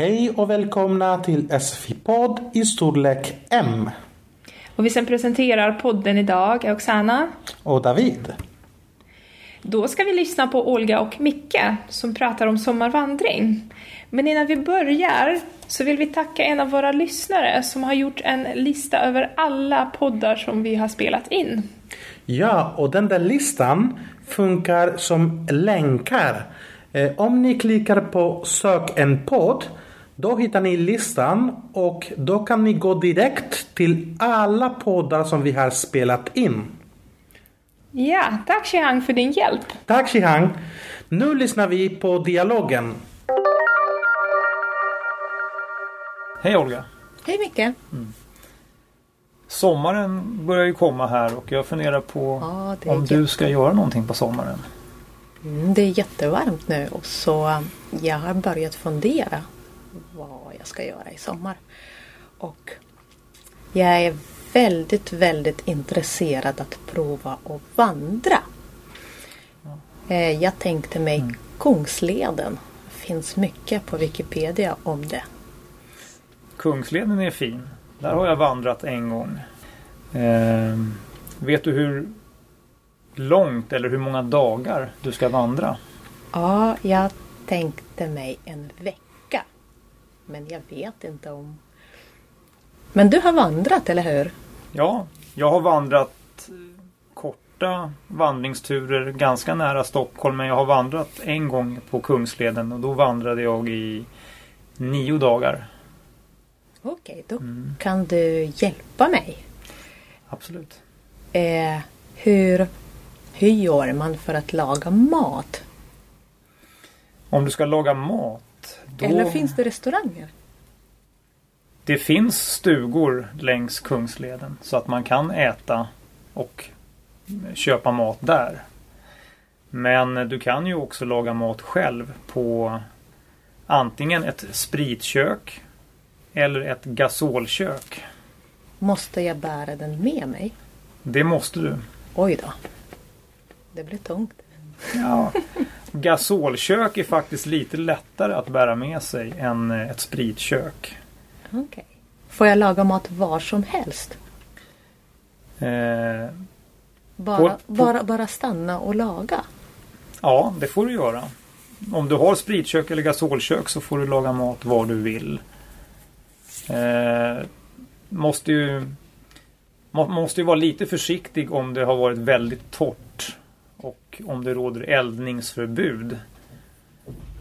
Hej och välkomna till SFI-podd i storlek M. Och vi som presenterar podden idag är Oksana. Och David. Då ska vi lyssna på Olga och Micke som pratar om sommarvandring. Men innan vi börjar så vill vi tacka en av våra lyssnare som har gjort en lista över alla poddar som vi har spelat in. Ja, och den där listan funkar som länkar. Eh, om ni klickar på sök en podd då hittar ni listan och då kan ni gå direkt till alla poddar som vi har spelat in. Ja, tack Shihang för din hjälp. Tack Shihang. Nu lyssnar vi på dialogen. Hej Olga! Hej Micke! Sommaren börjar ju komma här och jag funderar på Ja, om du ska göra någonting på sommaren. Mm, Det är jättevarmt nu och så um, jag har börjat fundera vad jag ska göra i sommar. Och jag är väldigt, väldigt intresserad att prova att vandra. Eh, Jag tänkte mig Kungsleden. Det finns mycket på Wikipedia om det. Kungsleden är fin. Där har jag vandrat en gång. Ehm, vet du hur långt eller hur många dagar du ska vandra? Ja, jag tänkte mig en vecka. Men jag vet inte om... Men du har vandrat, eller hur? Ja, jag har vandrat eh, korta vandringsturer ganska nära Stockholm men jag har vandrat en gång på Kungsleden och då vandrade jag i nio dagar. Okej, då kan du hjälpa mig. Absolut. Eh, hur, hur gör man för att laga mat? Om du ska laga mat. Då... Eller finns det restauranger? Det finns stugor längs Kungsleden så att man kan äta och köpa mat där. Men du kan ju också laga mat själv på antingen ett spritkök eller ett gasolkök. Måste jag bära den med mig? Det måste du. Oj då. Det blir tungt. Ja. Gasolkök är faktiskt lite lättare att bära med sig än ett spritkök. Okej. Får jag laga mat var som helst? Eh, Bara, På- på- bara, bara stanna och laga? Ja, det får du göra. Om du har spritkök eller gasolkök så får du laga mat var du vill. Eh, måste ju Man måste ju vara lite försiktig om det har varit väldigt torrt och om det råder eldningsförbud.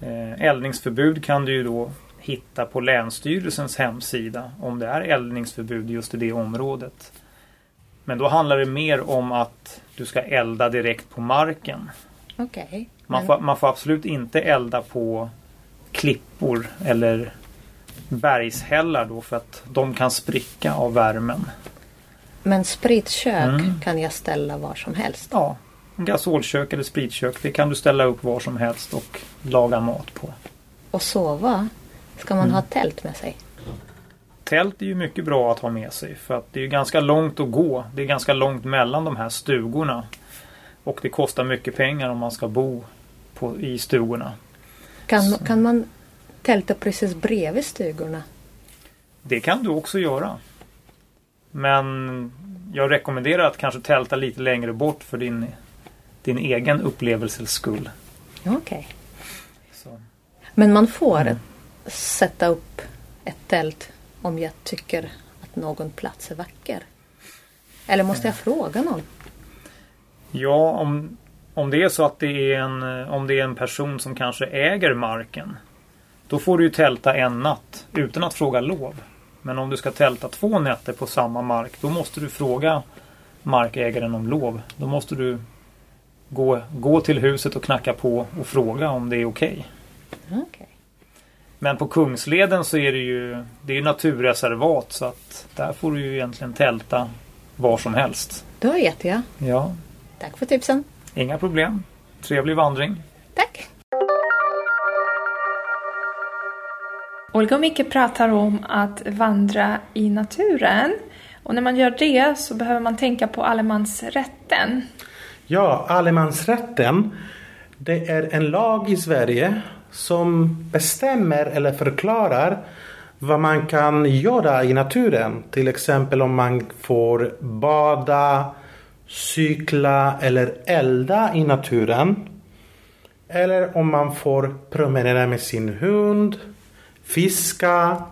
Eh, eldningsförbud kan du ju då hitta på Länsstyrelsens hemsida om det är eldningsförbud just i det området. Men då handlar det mer om att du ska elda direkt på marken. Okej. Man, får, man får absolut inte elda på klippor eller bergshällar då för att de kan spricka av värmen. Men spritkök Mm. kan jag ställa var som helst. Ja, gasolkök eller spritkök det kan du ställa upp var som helst och laga mat på. Och sova? Ska man Mm. ha tält med sig? Tält är ju mycket bra att ha med sig för att det är ganska långt att gå. Det är ganska långt mellan de här stugorna. Och det kostar mycket pengar om man ska bo på, i stugorna. Kan, Så. kan man tälta precis bredvid stugorna? Det kan du också göra. Men jag rekommenderar att kanske tälta lite längre bort för din, din egen upplevelses skull. Okej. Så. Men man får Mm. sätta upp ett tält om jag tycker att någon plats är vacker? Eller måste jag fråga någon? Ja, om, om det är så att det är, en, om det är en person som kanske äger marken. Då får du ju tälta en natt utan att fråga lov. Men om du ska tälta två nätter på samma mark då måste du fråga markägaren om lov. Då måste du gå, gå till huset och knacka på och fråga om det är okej. Okej. Men på Kungsleden så är det ju det är ju naturreservat så att där får du ju egentligen tälta var som helst. Då vet jag. Ja, Tack för tipsen. inga problem. Trevlig vandring. Tack. Olga och Micke pratar om att vandra i naturen. Och när man gör det så behöver man tänka på allemansrätten. Ja, allemansrätten. Det är en lag i Sverige som bestämmer eller förklarar vad man kan göra i naturen. Till exempel om man får bada, cykla eller elda i naturen. Eller om man får promenera med sin hund, fiska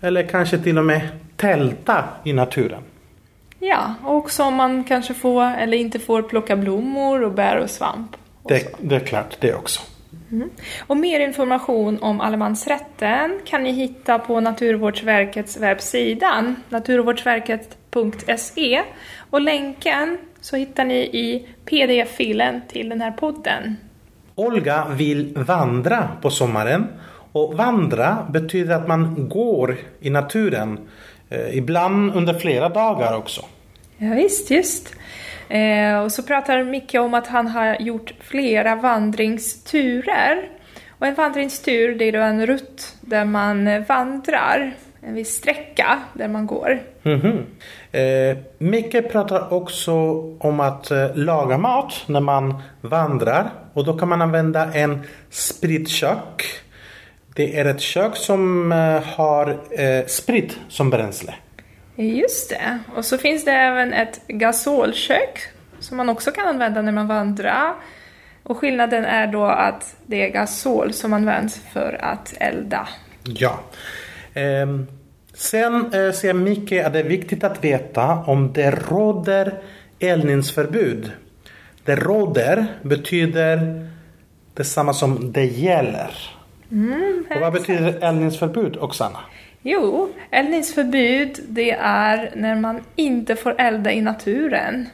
eller kanske till och med tälta i naturen. Ja, och också om man kanske får eller inte får plocka blommor och bär och svamp. Och, Det, det är klart, det också. och mer information om allemansrätten kan ni hitta på Naturvårdsverkets webbsida, naturvårdsverket.se. Och länken så hittar ni i pdf-filen till den här podden. Olga vill vandra på sommaren. Och vandra betyder att man går i naturen. Eh, ibland under flera dagar också. Ja, visst, just. Eh, och så pratar Micke om att han har gjort flera vandringsturer. Och en vandringstur det är då en rutt där man vandrar en viss sträcka där man går. Mhm. Eh, Micke pratar också om att eh, laga mat när man vandrar. Och då kan man använda en spritkök. Det är ett kök som eh, har eh, sprit som bränsle. Just det. Och så finns det även ett gasolkök som man också kan använda när man vandrar. Och skillnaden är då att det är gasol som används för att elda. Ja. Ehm, sen eh, säger Micke att det är viktigt att veta om det råder eldningsförbud. Det råder betyder detsamma som det gäller. Och vad betyder eldningsförbud, Oksana? Jo, eldningsförbud det är när man inte får elda i naturen.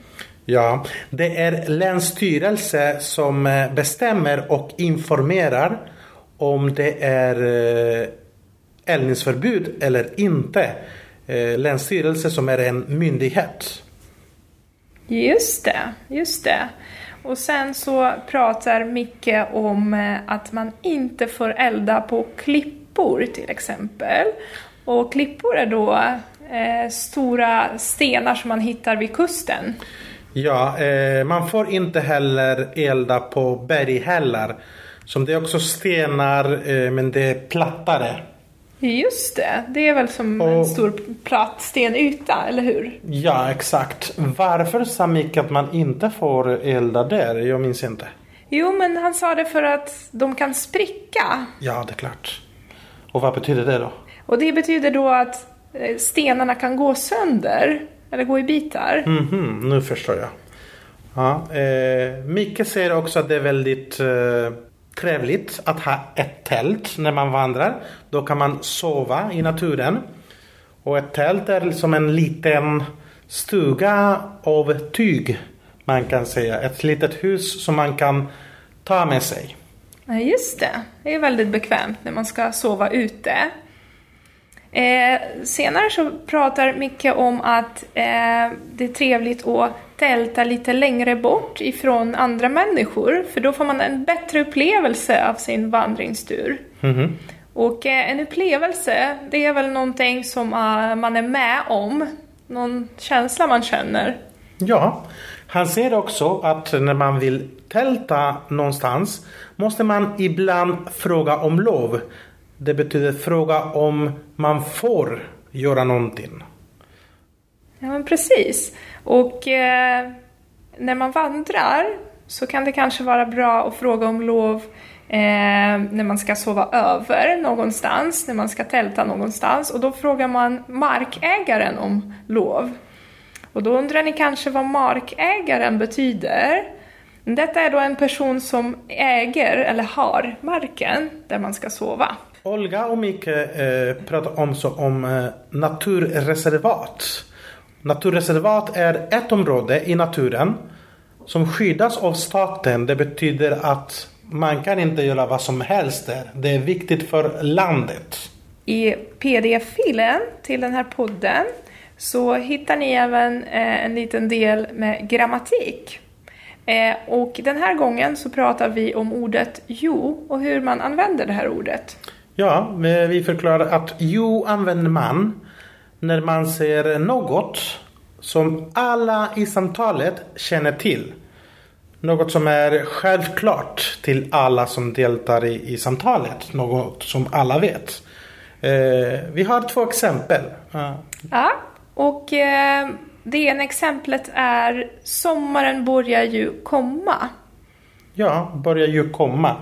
Ja, det är länsstyrelse som eh, bestämmer och informerar om det är eh, eldningsförbud eller inte. Eh, Länsstyrelse som är en myndighet. Just det, just det. Och sen så pratar Micke om att man inte får elda på klippor till exempel. Och klippor är då eh, stora stenar som man hittar vid kusten. Ja, eh, man får inte heller elda på berghällar. Som det är också stenar eh, men det är plattare. Just det, det är väl som en Och- stor platt stenyta, eller hur? Ja, exakt. Varför sa Micke att man inte får elda där? Jag minns inte. Jo, men han sa det för att de kan spricka. Ja, det är klart. Och vad betyder det då? Och det betyder då att eh, stenarna kan gå sönder, eller gå i bitar. Mhm, nu förstår jag. Ja, eh, Micke säger också att det är väldigt eh, trevligt att ha ett tält när man vandrar. Då kan man sova i naturen. Och ett tält är som en liten stuga av tyg. Man kan säga. Ett litet hus som man kan ta med sig. Ja, just det. Det är väldigt bekvämt när man ska sova ute. Eh, senare så pratar Micke om att eh, det är trevligt att tälta lite längre bort ifrån andra människor, för då får man en bättre upplevelse av sin vandringstur. Mhm. Och eh, en upplevelse, det är väl någonting som eh, man är med om, någon känsla man känner. Ja, han säger också att när man vill tälta någonstans måste man ibland fråga om lov. Det betyder fråga om man får göra någonting. Ja, men precis. Och eh, när man vandrar så kan det kanske vara bra att fråga om lov eh, när man ska sova över någonstans, när man ska tälta någonstans. Och då frågar man markägaren om lov. Och då undrar ni kanske vad markägaren betyder. Detta är då en person som äger eller har marken där man ska sova. Olga och Micke eh, pratar också om eh, naturreservat. Naturreservat är ett område i naturen som skyddas av staten. Det betyder att man kan inte göra vad som helst där. Det är viktigt för landet. I pdf-filen till den här podden så hittar ni även eh, en liten del med grammatik. Eh, och den här gången så pratar vi om ordet jo och hur man använder det här ordet. Ja, vi förklarar att jo använder man när man säger något som alla i samtalet känner till. något som är självklart till alla som deltar i, i samtalet. Något som alla vet. Eh, vi har två exempel. Uh. Ja, och eh, det ena exemplet är Sommaren börjar ju komma. Ja, börjar ju komma.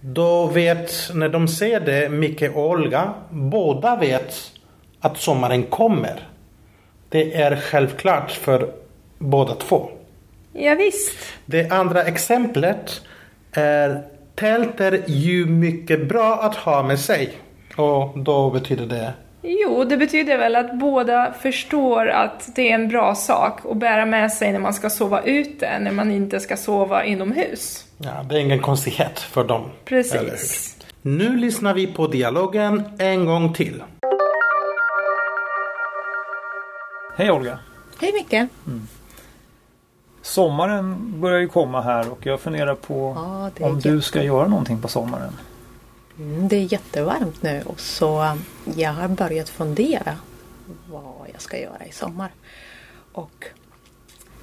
Då vet, när de ser det, Micke och Olga, båda vet att sommaren kommer. Det är självklart för båda två. Ja, visst. Det andra exemplet är tält är ju mycket bra att ha med sig. Och då betyder det? Jo, det betyder väl att båda förstår att det är en bra sak att bära med sig när man ska sova ute, när man inte ska sova inomhus. Ja, det är ingen konstighet för dem. Precis. Nu lyssnar vi på dialogen en gång till. Hej Olga! Hej Micke! Mm. Sommaren börjar ju komma här och jag funderar på ja, om du ska göra någonting på sommaren. Mm, det är jättevarmt nu och så jag har börjat fundera vad jag ska göra i sommar. Och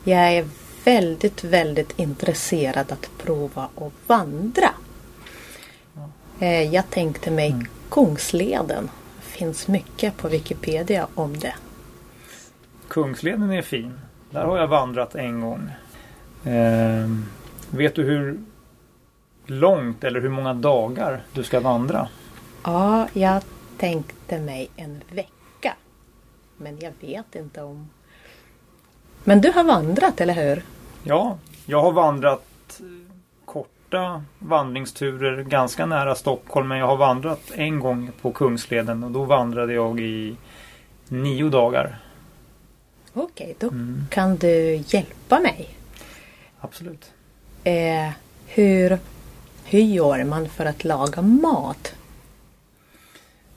jag är väldigt, väldigt intresserad att prova att vandra. Eh, jag tänkte mig mm. Kungsleden. Det finns mycket på Wikipedia om det. Kungsleden är fin. Där har jag vandrat en gång. Eh, vet du hur långt eller hur många dagar du ska vandra? Ja, jag tänkte mig en vecka. Men jag vet inte om... Men du har vandrat, eller hur? Ja, jag har vandrat korta vandringsturer ganska nära Stockholm. Men jag har vandrat en gång på Kungsleden och då vandrade jag i nio dagar. Okej, då mm. kan du hjälpa mig. Absolut. Eh, hur, hur gör man för att laga mat?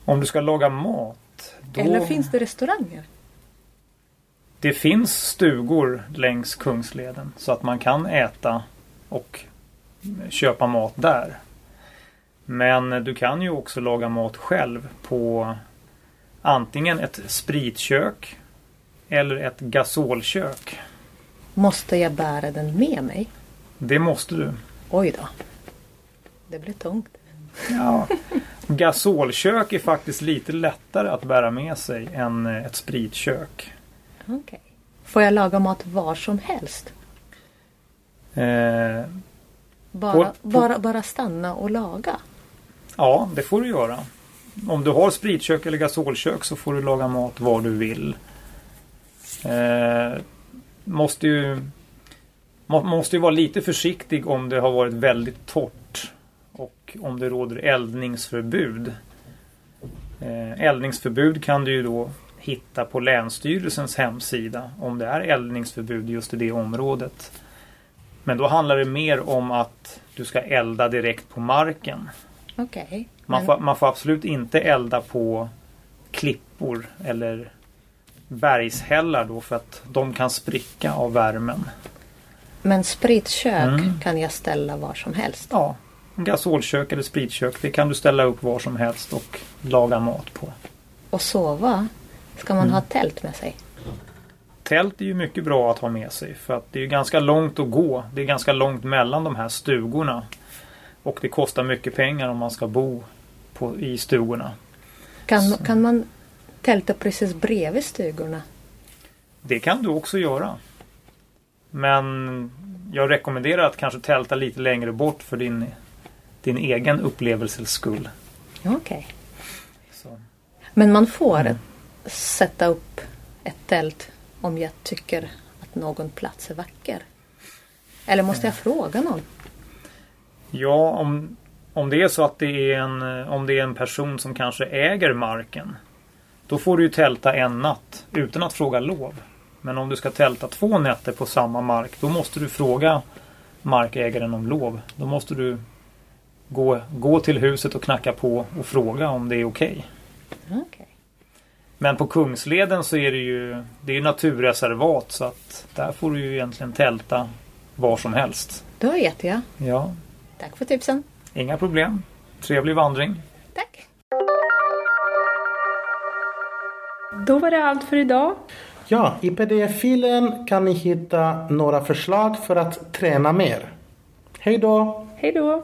Om du ska laga mat? Då... Eller finns det restauranger? Det finns stugor längs Kungsleden så att man kan äta och köpa mat där. Men du kan ju också laga mat själv på antingen ett spritkök eller ett gasolkök. Måste jag bära den med mig? Det måste du. Oj då. Det blir tungt. Ja. Gasolkök är faktiskt lite lättare att bära med sig än ett spritkök. Okay. Får jag laga mat var som helst? Eh, bara, på, på, bara, bara stanna och laga? Ja, det får du göra. Om du har spritkök eller gasolkök så får du laga mat var du vill. Eh, måste ju man måste ju vara lite försiktig om det har varit väldigt torrt och om det råder eldningsförbud. Eh, eldningsförbud kan du ju då hitta på Länsstyrelsens hemsida om det är eldningsförbud just i det området. Men då handlar det mer om att du ska elda direkt på marken. Okay, man, får, man får absolut inte elda på klippor eller bergshällar då för att de kan spricka av värmen. Men spritkök mm. kan jag ställa var som helst? Ja, gasolkök eller spritkök det kan du ställa upp var som helst och laga mat på. Och sova? Ska man mm. ha tält med sig? Tält är ju mycket bra att ha med sig för att det är ganska långt att gå. Det är ganska långt mellan de här stugorna. Och det kostar mycket pengar om man ska bo på, i stugorna. Kan, kan man tälta precis bredvid stugorna? Det kan du också göra. Men jag rekommenderar att kanske tälta lite längre bort för din, din egen upplevelses skull. Okej. Okay. Men man får mm. sätta upp ett tält om jag tycker att någon plats är vacker? Eller måste jag fråga någon? Ja, om, om det är så att det är en, om det är en person som kanske äger marken. Då får du ju tälta en natt utan att fråga lov. Men om du ska tälta två nätter på samma mark då måste du fråga markägaren om lov. Då måste du gå, gå till huset och knacka på och fråga om det är okej. Okay. okay. Men på Kungsleden så är det ju det är naturreservat så att där får du ju egentligen tälta var som helst. Då vet jag. Ja. Tack för tipsen. Inga problem. Trevlig vandring. Tack. Då var det allt för idag. Ja, i pdf-filen kan ni hitta några förslag för att träna mer. Hej då! Hej då!